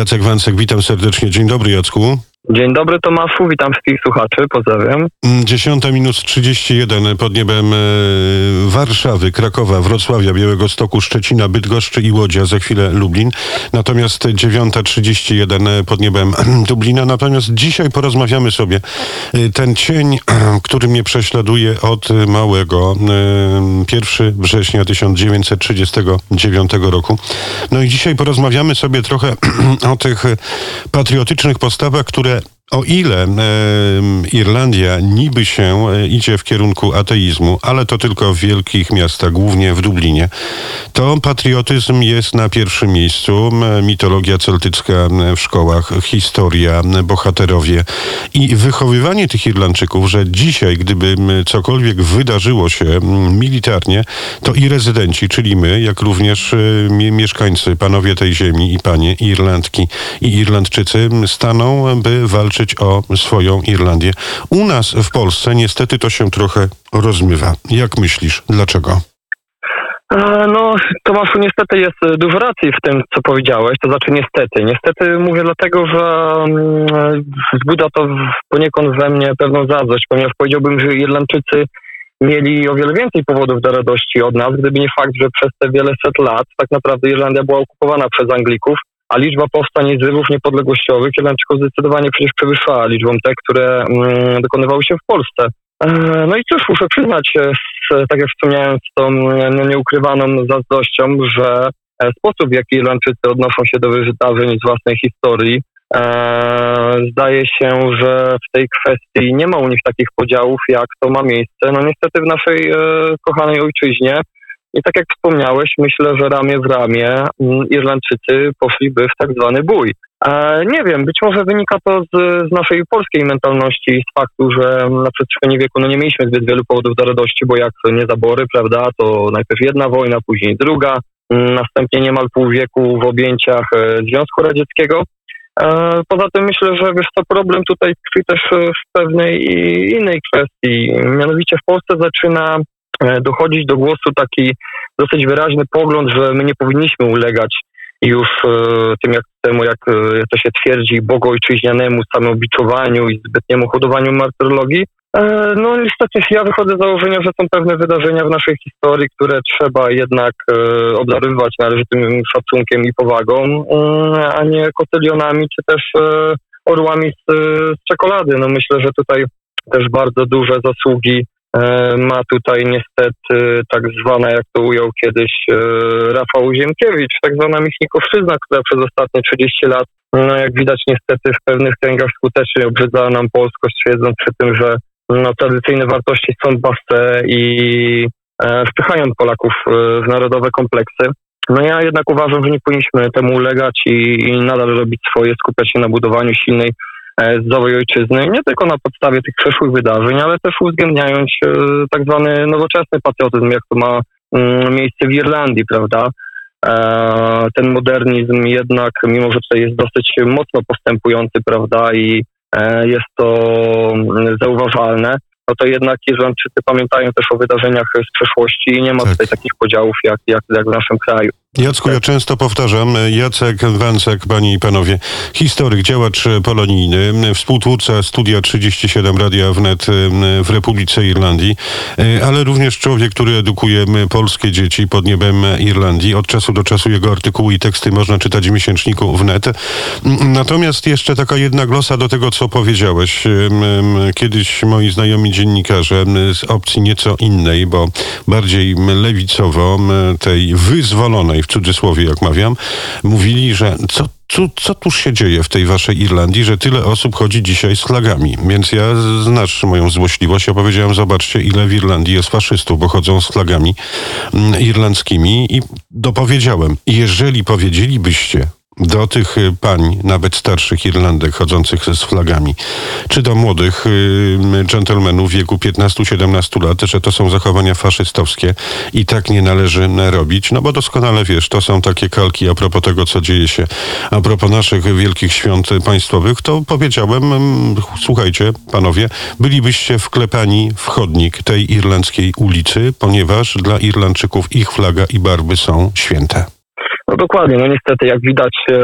Jacek Wancek, witam serdecznie. Dzień dobry, Jacku. Dzień dobry Tomaszu, witam wszystkich słuchaczy, pozdrawiam. 10 minut 31 pod niebem e, Warszawy, Krakowa, Wrocławia, Białego Stoku, Szczecina, Bydgoszczy i Łodzia, za chwilę Lublin. Natomiast 9.31 pod niebem Dublina. Natomiast dzisiaj porozmawiamy sobie. E, ten cień, który mnie prześladuje od małego, e, 1 września 1939 roku. No i dzisiaj porozmawiamy sobie trochę o tych patriotycznych postawach, które o ile e, Irlandia niby się e, idzie w kierunku ateizmu, ale to tylko w wielkich miastach, głównie w Dublinie, to patriotyzm jest na pierwszym miejscu. Mitologia celtycka w szkołach, historia, bohaterowie i wychowywanie tych Irlandczyków, że dzisiaj, gdyby cokolwiek wydarzyło się militarnie, to i rezydenci, czyli my, jak również e, mieszkańcy, panowie tej ziemi i panie Irlandki i Irlandczycy staną, by walczyć walczyć o swoją Irlandię. U nas w Polsce niestety to się trochę rozmywa. Jak myślisz, dlaczego? E, no, Tomaszu, niestety jest e, dużo racji w tym, co powiedziałeś. To znaczy niestety. Niestety mówię dlatego, że mm, wzbudza to poniekąd we mnie pewną zazdrość, ponieważ powiedziałbym, że Irlandczycy mieli o wiele więcej powodów do radości od nas, gdyby nie fakt, że przez te wiele set lat tak naprawdę Irlandia była okupowana przez Anglików a liczba powstań i zrywów niepodległościowych Irlandczyków zdecydowanie przecież przewyższała liczbą te, które mm, dokonywały się w Polsce. E, no i cóż, muszę przyznać, e, tak jak wspomniałem, z tą no, nieukrywaną zazdrością, że e, sposób, w jaki Irlandczycy odnoszą się do wydarzeń z własnej historii, e, zdaje się, że w tej kwestii nie ma u nich takich podziałów, jak to ma miejsce, no niestety w naszej e, kochanej ojczyźnie, i tak jak wspomniałeś, myślę, że ramię w ramię mm, Irlandczycy poszliby w tak zwany bój. E, nie wiem, być może wynika to z, z, naszej polskiej mentalności i z faktu, że na przestrzeni wieku no nie mieliśmy zbyt wielu powodów do radości, bo jak nie zabory, prawda, to najpierw jedna wojna, później druga, mm, następnie niemal pół wieku w objęciach e, Związku Radzieckiego. E, poza tym myślę, że wiesz co, problem tutaj tkwi też w pewnej innej kwestii. Mianowicie w Polsce zaczyna dochodzić do głosu taki dosyć wyraźny pogląd, że my nie powinniśmy ulegać już e, tym jak temu, jak e, to się twierdzi, bogojczyźnianemu samobiczowaniu i zbytniemu hodowaniu martyrologii. No niestety ja wychodzę z założenia, że są pewne wydarzenia w naszej historii, które trzeba jednak obdarowywać należytym szacunkiem i powagą, mm, a nie kotylionami czy też orłami z, z czekolady. No myślę, że tutaj też bardzo duże zasługi E, ma tutaj niestety tak zwana, jak to ujął kiedyś e, Rafał Ziemkiewicz, tak zwana Michnikowszczyzna, która przez ostatnie 30 lat, no jak widać niestety w pewnych kręgach skutecznie obrzydzała nam polskość, twierdząc przy tym, że no, tradycyjne wartości są baste i e, wpychają Polaków w narodowe kompleksy. No ja jednak uważam, że nie powinniśmy temu ulegać i, i nadal robić swoje, skupiać się na budowaniu silnej zdrowej ojczyzny, nie tylko na podstawie tych przeszłych wydarzeń, ale też uwzględniając e, tak zwany nowoczesny patriotyzm, jak to ma mm, miejsce w Irlandii, prawda? E, ten modernizm jednak, mimo że tutaj jest dosyć mocno postępujący, prawda, i e, jest to mm, zauważalne, no to jednak Irlandczycy pamiętają też o wydarzeniach z przeszłości i nie ma tak. tutaj takich podziałów jak, jak w naszym kraju. Jacku, ja często powtarzam, Jacek Wancek, panie i panowie, historyk, działacz polonijny, współtwórca Studia 37 Radia Wnet w Republice Irlandii, ale również człowiek, który edukuje polskie dzieci pod niebem Irlandii. Od czasu do czasu jego artykuły i teksty można czytać w miesięczniku Wnet. Natomiast jeszcze taka jedna glosa do tego, co powiedziałeś. Kiedyś moi znajomi dziennikarze z opcji nieco innej, bo bardziej lewicowo, tej wyzwolonej w cudzysłowie jak mawiam, mówili, że co co, co tu się dzieje w tej waszej Irlandii, że tyle osób chodzi dzisiaj z flagami? Więc ja znasz moją złośliwość. Ja powiedziałem, zobaczcie, ile w Irlandii jest faszystów, bo chodzą z flagami mm, irlandzkimi i dopowiedziałem, jeżeli powiedzielibyście do tych y, pań, nawet starszych Irlandek chodzących z flagami, czy do młodych y, dżentelmenów w wieku 15-17 lat, że to są zachowania faszystowskie i tak nie należy robić, no bo doskonale wiesz, to są takie kalki a propos tego, co dzieje się, a propos naszych wielkich świąt państwowych, to powiedziałem, słuchajcie, panowie, bylibyście wklepani w chodnik tej irlandzkiej ulicy, ponieważ dla Irlandczyków ich flaga i barwy są święte. No dokładnie, no niestety jak widać, e,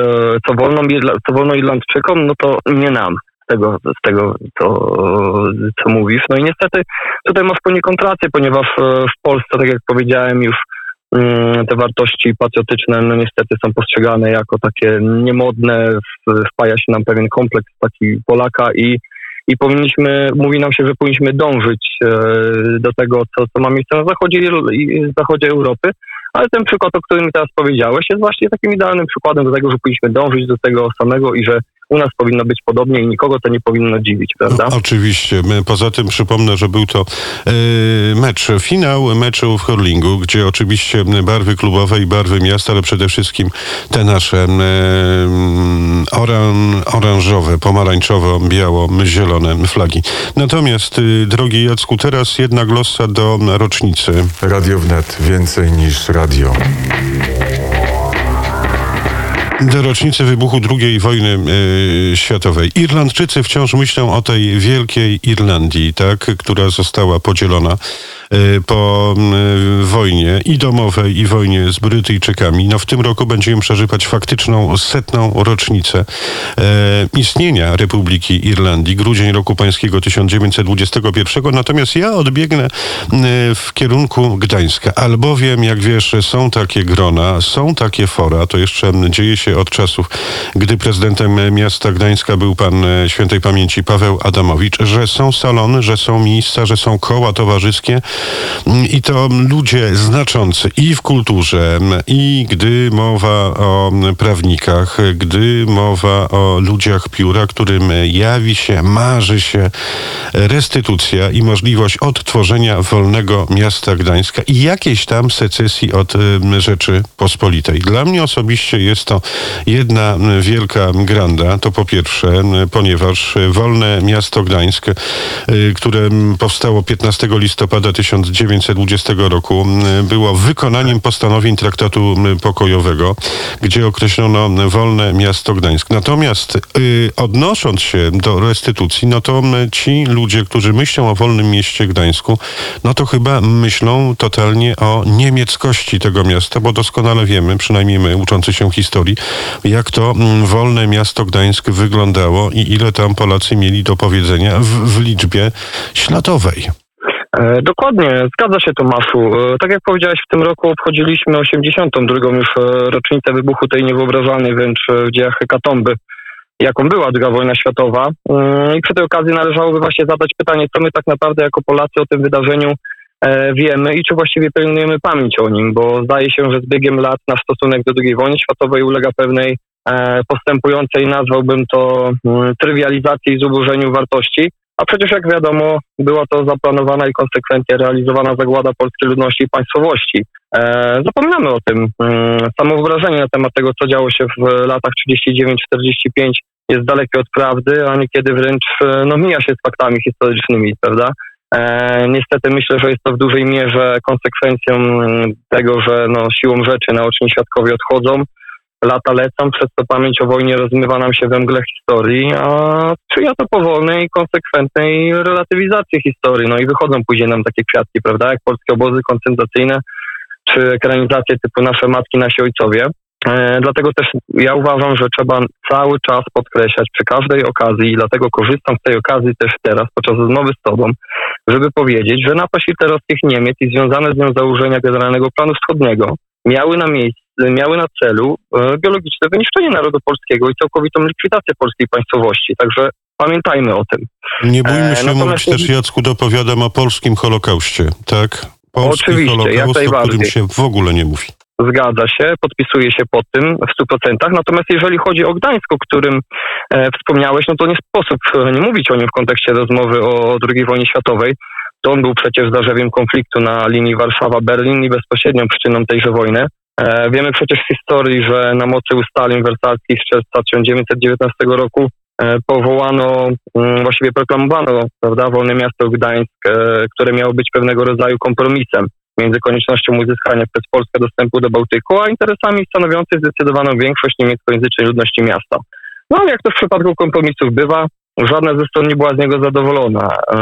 co wolno, co wolno Irlandczykom, no to nie nam z tego, z tego co, co mówisz. No i niestety tutaj masz poniekąd rację, ponieważ e, w Polsce, tak jak powiedziałem już, mm, te wartości patriotyczne no niestety są postrzegane jako takie niemodne, wpaja się nam pewien kompleks taki Polaka i, i powinniśmy, mówi nam się, że powinniśmy dążyć e, do tego, co, co ma miejsce na zachodzie, zachodzie Europy, ale ten przykład, o którym teraz powiedziałeś, jest właśnie takim idealnym przykładem do tego, że powinniśmy dążyć do tego samego i że u nas powinno być podobnie i nikogo to nie powinno dziwić, prawda? No, oczywiście. Poza tym przypomnę, że był to e, mecz, finał meczu w hurlingu, gdzie oczywiście barwy klubowe i barwy miasta, ale przede wszystkim te nasze e, oran, oranżowe, pomarańczowo-biało-zielone flagi. Natomiast, y, drogi Jacku, teraz jedna glossa do rocznicy. Radio Wnet. Więcej niż radio. Do rocznicy wybuchu II wojny y, światowej. Irlandczycy wciąż myślą o tej wielkiej Irlandii, tak, która została podzielona po y, wojnie i domowej, i wojnie z Brytyjczykami. No w tym roku będziemy przeżywać faktyczną setną rocznicę e, istnienia Republiki Irlandii, grudzień roku pańskiego 1921. Natomiast ja odbiegnę y, w kierunku Gdańska, albowiem, jak wiesz, są takie grona, są takie fora, to jeszcze dzieje się od czasów, gdy prezydentem miasta Gdańska był pan świętej pamięci Paweł Adamowicz, że są salony, że są miejsca, że są koła towarzyskie i to ludzie znaczący i w kulturze, i gdy mowa o prawnikach, gdy mowa o ludziach pióra, którym jawi się, marzy się restytucja i możliwość odtworzenia wolnego miasta Gdańska i jakiejś tam secesji od Rzeczy Pospolitej. Dla mnie osobiście jest to jedna wielka granda, to po pierwsze, ponieważ wolne miasto Gdańsk, e, które powstało 15 listopada 1920 roku, m, było wykonaniem postanowień traktatu m, pokojowego, gdzie określono wolne miasto Gdańsk. Natomiast y, odnosząc się do restytucji, no to m, ci ludzie, którzy myślą o wolnym mieście Gdańsku, no to chyba myślą totalnie o niemieckości tego miasta, bo doskonale wiemy, przynajmniej my uczący się historii, jak to mm, wolne miasto Gdańsk wyglądało i ile tam Polacy mieli do powiedzenia w, w liczbie śladowej. E, Dokładnie, zgadza się Tomaszu. E, Tak jak powiedziałeś, w tym roku obchodziliśmy 82. już e, rocznicę wybuchu tej niewyobrażalnej wręcz w dziejach hekatomby, jaką była II wojna światowa. I przy tej okazji należałoby właśnie zadać pytanie, co my tak naprawdę jako Polacy o tym wydarzeniu wiemy i czy właściwie pielęgnujemy pamięć o nim, bo zdaje się, że z biegiem lat nasz stosunek do II wojny światowej ulega pewnej postępującej, nazwałbym to mm, trywializacji i zubożeniu wartości. A przecież jak wiadomo, była to zaplanowana i konsekwentnie realizowana zagłada polskiej ludności i państwowości. E, zapominamy o tym. Mm, Samo wyobrażenie na temat tego, co działo się w latach 39-45 jest dalekie od prawdy, a niekiedy wręcz e, no, mija się z faktami historycznymi, prawda? E, niestety myślę, że jest to w dużej mierze konsekwencją tego, że no, siłą rzeczy naoczni świadkowie odchodzą, lata lecą, przez to pamięć o wojnie rozmywa nam się we mgle historii, a sprzyja to powolnej konsekwentnej relatywizacji historii. No i wychodzą później nam takie kwiatki, prawda, jak polskie obozy koncentracyjne, czy ekranizacje typu Nasze Matki, Nasi Ojcowie. E, dlatego też ja uważam, że trzeba cały czas podkreślać przy każdej okazji i dlatego korzystam z tej okazji też teraz podczas rozmowy z Tobą, żeby powiedzieć, że napaść hitlerowskich Niemiec i związane z nią założenia Generalnego Planu Wschodniego miały na miejscu miały na celu e, biologiczne wyniszczenie narodu polskiego i całkowitą likwidację polskiej państwowości. Także pamiętajmy o tym. Nie bójmy E, się natomiast- mówić też, Jacku, dopowiadam o polskim Holokauście, tak? Polski Oczywiście, jak Holokaust, o którym się w ogóle nie mówi. Zgadza się, podpisuję się pod tym w 100%. Natomiast jeżeli chodzi o Gdańsk, o którym e, wspomniałeś, no to nie sposób e, nie mówić o nim w kontekście rozmowy o II wojnie światowej. To on był przecież zarzewiem konfliktu na linii Warszawa-Berlin i bezpośrednią przyczyną tejże wojny. E, wiemy przecież z historii, że na mocy ustaleń wersalskich z czerwca 1919 roku e, powołano, mm, właściwie proklamowano, prawda, wolne miasto Gdańsk, e, które miało być pewnego rodzaju kompromisem między koniecznością uzyskania przez Polskę dostępu do Bałtyku, a interesami stanowiących zdecydowaną większość niemieckojęzycznej ludności miasta. No ale jak to w przypadku kompromisów bywa, żadna ze stron nie była z niego zadowolona. E,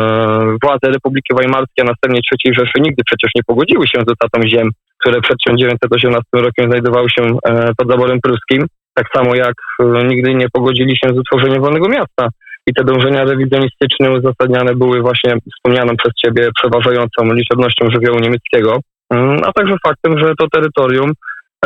władze Republiki Weimarskiej, a następnie III Rzeszy nigdy przecież nie pogodziły się z utratą ziem, które przed 1918 rokiem znajdowały się e, pod zaborem pruskim, tak samo jak e, nigdy nie pogodzili się z utworzeniem wolnego miasta. I te dążenia rewizjonistyczne uzasadniane były właśnie wspomnianą przez ciebie przeważającą liczebnością żywiołu niemieckiego, mm, a także faktem, że to terytorium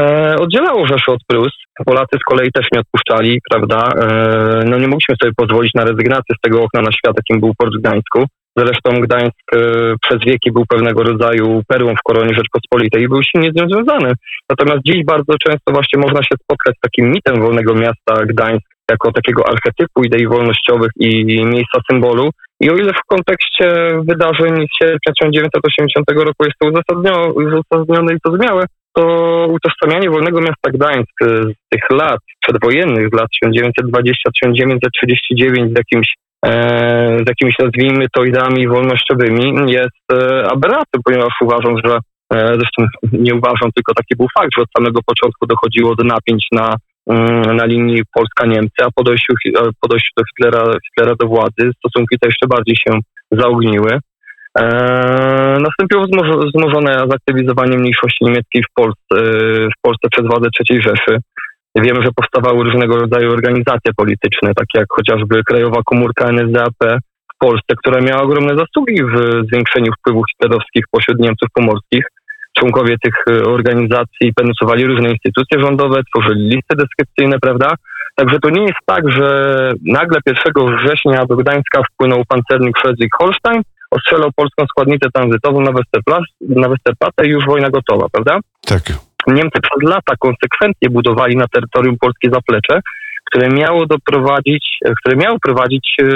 e, oddzielało Rzeszę od Prus. Polacy z kolei też nie odpuszczali, prawda? E, no nie mogliśmy sobie pozwolić na rezygnację z tego okna na świat, jakim był port w Gdańsku. Zresztą Gdańsk e, przez wieki był pewnego rodzaju perłą w koronie Rzeczpospolitej i był silnie z nią związany. Natomiast dziś bardzo często właśnie można się spotkać z takim mitem wolnego miasta Gdańsk jako takiego archetypu idei wolnościowych i miejsca symbolu. I o ile w kontekście wydarzeń z sierpnia 1980 roku jest to uzasadnione, i zrozumiałe, to utożsamianie wolnego miasta Gdańsk z tych lat przedwojennych, z lat 1920-1939 z jakimś e, z jakimiś, nazwijmy to, ideami wolnościowymi jest e, aberracją, ponieważ uważam, że e, zresztą nie uważam, tylko taki był fakt, że od samego początku dochodziło do napięć na, mm, na linii Polska-Niemcy, a po dojściu, po dojściu do Hitlera, Hitlera do władzy stosunki te jeszcze bardziej się zaogniły. Eee, nastąpiło wzmożone zaktywizowanie mniejszości niemieckiej w Polsce, w Polsce przez władze III Rzeszy. Wiemy, że powstawały różnego rodzaju organizacje polityczne, takie jak chociażby Krajowa Komórka NSDAP w Polsce, która miała ogromne zasługi w zwiększeniu wpływów hitlerowskich pośród Niemców pomorskich. Członkowie tych e, organizacji penetrowali różne instytucje rządowe, tworzyli listy deskrypcyjne, prawda? Także to nie jest tak, że nagle 1 września do Gdańska wpłynął pancernik Friedrich Holstein, ostrzelał polską składnicę tranzytową na Westerplatte i już wojna gotowa, prawda? Tak. Niemcy przez lata konsekwentnie budowali na terytorium polskie zaplecze, które miało doprowadzić, które miało prowadzić e,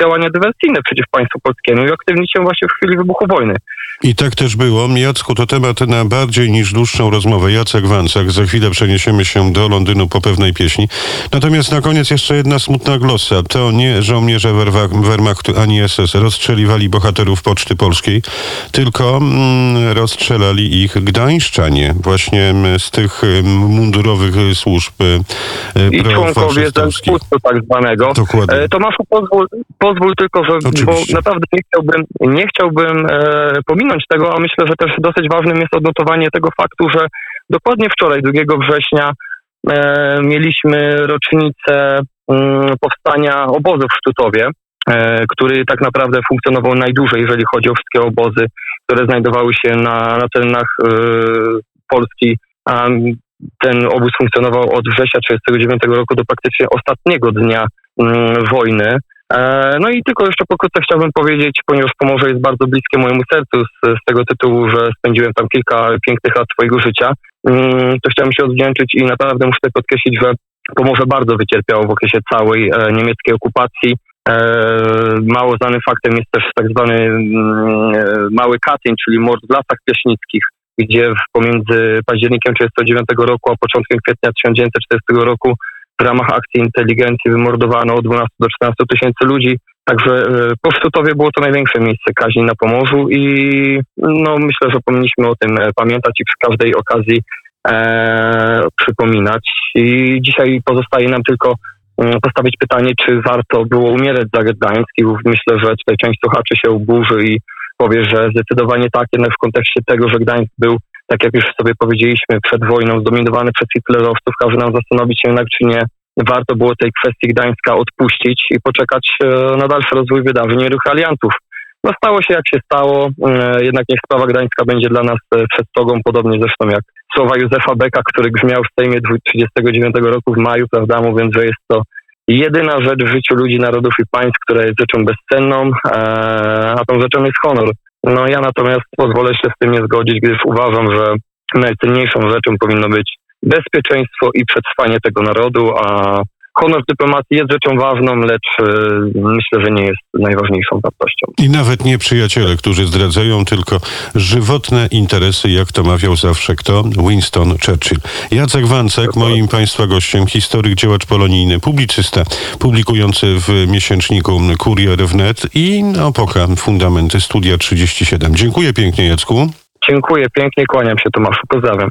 działania dywersyjne przeciw państwu polskiemu i aktywnić się właśnie w chwili wybuchu wojny. I tak też było. Jacku, to temat na bardziej niż dłuższą rozmowę. Jacek Wancak. Za chwilę przeniesiemy się do Londynu po pewnej pieśni. Natomiast na koniec jeszcze jedna smutna glosa. To nie żołnierze Wehrmachtu ani SS rozstrzeliwali bohaterów Poczty Polskiej, tylko mm, rozstrzelali ich gdańszczanie właśnie mm, z tych mm, mundurowych służb e, I członkowie zempustu tak zwanego. Dokładnie. E, Tomaszu, pozwól, pozwól tylko, że bo naprawdę nie chciałbym, nie chciałbym e, pominąć tego, a myślę, że też dosyć ważnym jest odnotowanie tego faktu, że dokładnie wczoraj, 2 września, e, mieliśmy rocznicę mm, powstania obozu w Sztutowie, e, który tak naprawdę funkcjonował najdłużej, jeżeli chodzi o wszystkie obozy, które znajdowały się na, na terenach e, Polski. A ten obóz funkcjonował od września 1939 roku do praktycznie ostatniego dnia mm, wojny. E, no i tylko jeszcze pokrótce chciałbym powiedzieć, ponieważ Pomorze jest bardzo bliskie mojemu sercu z, z tego tytułu, że spędziłem tam kilka pięknych lat swojego życia, mm, to chciałem się odwdzięczyć i naprawdę muszę podkreślić, że Pomorze bardzo wycierpiało w okresie całej e, niemieckiej okupacji. E, mało znanym faktem jest też tak zwany mm, mały Katyń, czyli mord w lasach pieśnickich, gdzie pomiędzy październikiem 1939 roku a początkiem kwietnia 1940 roku w ramach akcji inteligencji wymordowano od 12 do 14 tysięcy ludzi. Także e, po Sztutowie było to największe miejsce kaźni na Pomorzu i no, myślę, że powinniśmy o tym e, pamiętać i przy każdej okazji e, przypominać. I dzisiaj pozostaje nam tylko mm, postawić pytanie, czy warto było umierać za Gdańsk i myślę, że tutaj część słuchaczy się oburzy i powie, że zdecydowanie tak, jednak w kontekście tego, że Gdańsk był tak jak już sobie powiedzieliśmy, przed wojną zdominowany przez hitlerowców, każe nam zastanowić się jednak, czy nie warto było tej kwestii Gdańska odpuścić i poczekać e, na dalszy rozwój wydarzeń i ruch aliantów. No stało się jak się stało, e, jednak niech sprawa Gdańska będzie dla nas e, przestrogą, podobnie zresztą jak słowa Józefa Beka, który grzmiał w Sejmie 1939 roku w maju, prawda, mówiąc, że jest to jedyna rzecz w życiu ludzi, narodów i państw, która jest rzeczą bezcenną, a tą rzeczą jest honor. No ja natomiast pozwolę się z tym nie zgodzić, gdyż uważam, że najcenniejszą rzeczą powinno być bezpieczeństwo i przetrwanie tego narodu, a honor dyplomacji jest rzeczą ważną, lecz y, myślę, że nie jest najważniejszą wartością. I nawet nie przyjaciele, którzy zdradzają tylko żywotne interesy, jak to mawiał zawsze kto? Winston Churchill. Jacek Wancek, moim Państwa gościem, historyk, działacz polonijny, publicysta, publikujący w miesięczniku Kurier Wnet i Opoka Fundamenty Studia 37. Dziękuję pięknie, Jacku. Dziękuję pięknie, kłaniam się Tomaszu, pozdrawiam.